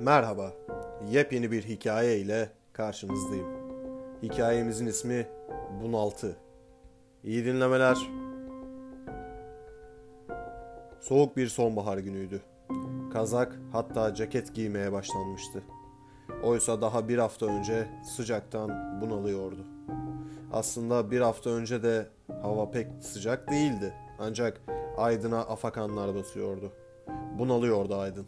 Merhaba, yepyeni bir hikaye ile karşınızdayım. Hikayemizin ismi Bunaltı. İyi dinlemeler. Soğuk bir sonbahar günüydü. Kazak hatta ceket giymeye başlanmıştı. Oysa daha bir hafta önce sıcaktan bunalıyordu. Aslında bir hafta önce de hava pek sıcak değildi. Ancak Aydın'a afakanlar basıyordu. Bunalıyordu Aydın.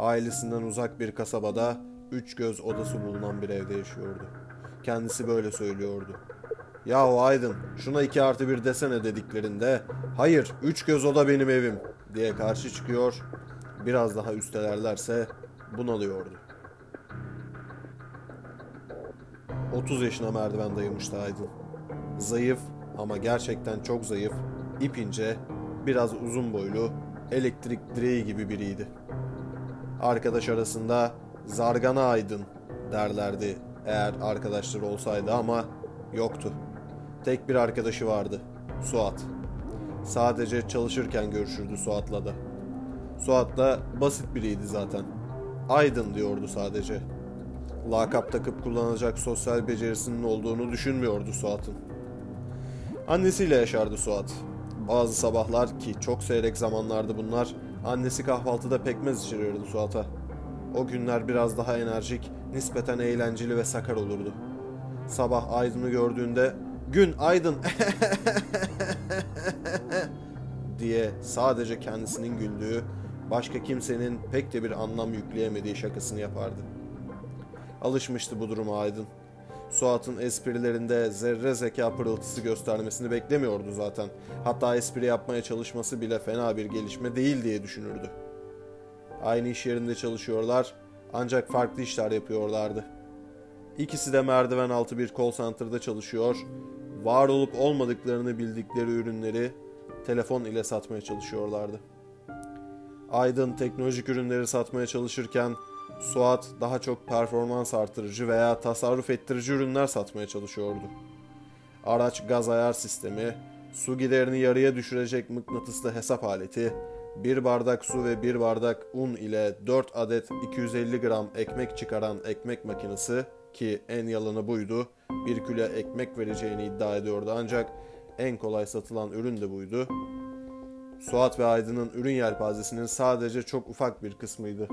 Ailesinden uzak bir kasabada üç göz odası bulunan bir evde yaşıyordu. Kendisi böyle söylüyordu. Yahu Aydın şuna iki artı bir desene dediklerinde hayır üç göz oda benim evim diye karşı çıkıyor. Biraz daha üstelerlerse bunalıyordu. 30 yaşına merdiven dayamıştı Aydın. Zayıf ama gerçekten çok zayıf, ipince, biraz uzun boylu, elektrik direği gibi biriydi. Arkadaş arasında Zargana Aydın derlerdi eğer arkadaşları olsaydı ama yoktu. Tek bir arkadaşı vardı, Suat. Sadece çalışırken görüşürdü Suat'la da. Suat da basit biriydi zaten. Aydın diyordu sadece. Lakap takıp kullanacak sosyal becerisinin olduğunu düşünmüyordu Suat'ın. Annesiyle yaşardı Suat. Bazı sabahlar ki çok seyrek zamanlardı bunlar, annesi kahvaltıda pekmez içirirdi Suat'a. O günler biraz daha enerjik, nispeten eğlenceli ve sakar olurdu. Sabah Aydın'ı gördüğünde gün aydın diye sadece kendisinin güldüğü, başka kimsenin pek de bir anlam yükleyemediği şakasını yapardı. Alışmıştı bu duruma Aydın. Suat'ın esprilerinde zerre zeka pırıltısı göstermesini beklemiyordu zaten. Hatta espri yapmaya çalışması bile fena bir gelişme değil diye düşünürdü. Aynı iş yerinde çalışıyorlar ancak farklı işler yapıyorlardı. İkisi de merdiven altı bir call center'da çalışıyor, var olup olmadıklarını bildikleri ürünleri telefon ile satmaya çalışıyorlardı. Aydın teknolojik ürünleri satmaya çalışırken Suat daha çok performans artırıcı veya tasarruf ettirici ürünler satmaya çalışıyordu. Araç gaz ayar sistemi, su giderini yarıya düşürecek mıknatıslı hesap aleti, bir bardak su ve bir bardak un ile 4 adet 250 gram ekmek çıkaran ekmek makinesi ki en yalanı buydu. Bir kilo ekmek vereceğini iddia ediyordu ancak en kolay satılan ürün de buydu. Suat ve Aydın'ın ürün yelpazesinin sadece çok ufak bir kısmıydı.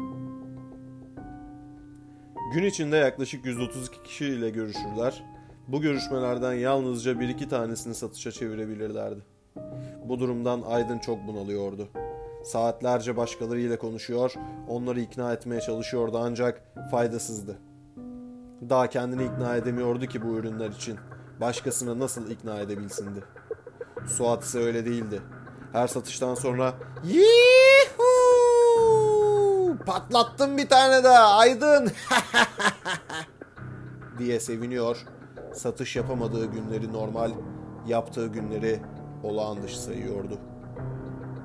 Gün içinde yaklaşık 132 kişi ile görüşürler. Bu görüşmelerden yalnızca bir iki tanesini satışa çevirebilirlerdi. Bu durumdan Aydın çok bunalıyordu. Saatlerce başkalarıyla konuşuyor, onları ikna etmeye çalışıyordu ancak faydasızdı. Daha kendini ikna edemiyordu ki bu ürünler için. Başkasını nasıl ikna edebilsindi? Suat ise öyle değildi. Her satıştan sonra Yuhuu! Patlattım bir tane daha Aydın diye seviniyor. Satış yapamadığı günleri normal, yaptığı günleri olağan dışı sayıyordu.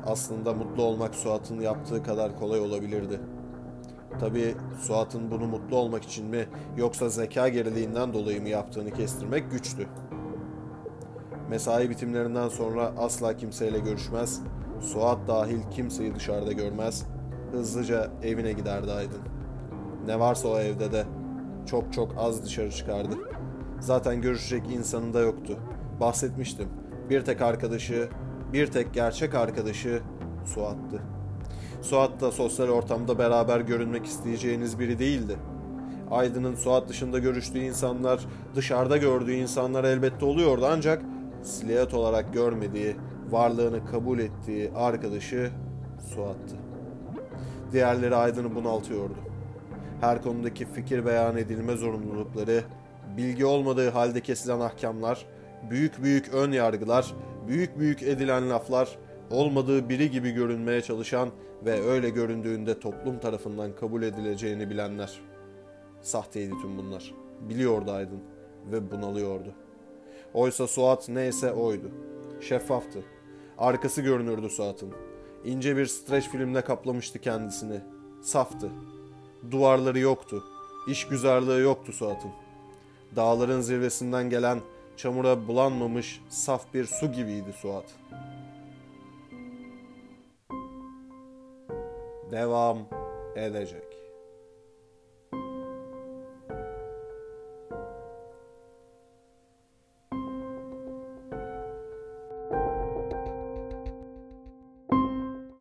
Aslında mutlu olmak Suat'ın yaptığı kadar kolay olabilirdi. Tabi Suat'ın bunu mutlu olmak için mi yoksa zeka geriliğinden dolayı mı yaptığını kestirmek güçtü. Mesai bitimlerinden sonra asla kimseyle görüşmez, Suat dahil kimseyi dışarıda görmez, hızlıca evine giderdi Aydın. Ne varsa o evde de çok çok az dışarı çıkardı. Zaten görüşecek insanı da yoktu. Bahsetmiştim. Bir tek arkadaşı, bir tek gerçek arkadaşı Suat'tı. Suat da sosyal ortamda beraber görünmek isteyeceğiniz biri değildi. Aydın'ın Suat dışında görüştüğü insanlar, dışarıda gördüğü insanlar elbette oluyordu ancak silüet olarak görmediği, varlığını kabul ettiği arkadaşı Suat'tı. Diğerleri Aydın'ı bunaltıyordu. Her konudaki fikir beyan edilme zorunlulukları, bilgi olmadığı halde kesilen ahkamlar, büyük büyük ön yargılar, büyük büyük edilen laflar, olmadığı biri gibi görünmeye çalışan ve öyle göründüğünde toplum tarafından kabul edileceğini bilenler. Sahteydi tüm bunlar. Biliyordu Aydın ve bunalıyordu. Oysa Suat neyse oydu. Şeffaftı. Arkası görünürdü Suat'ın. İnce bir streç filmle kaplamıştı kendisini. Saftı. Duvarları yoktu. İş güzarlığı yoktu Suat'ın. Dağların zirvesinden gelen çamura bulanmamış saf bir su gibiydi Suat. Devam edecek.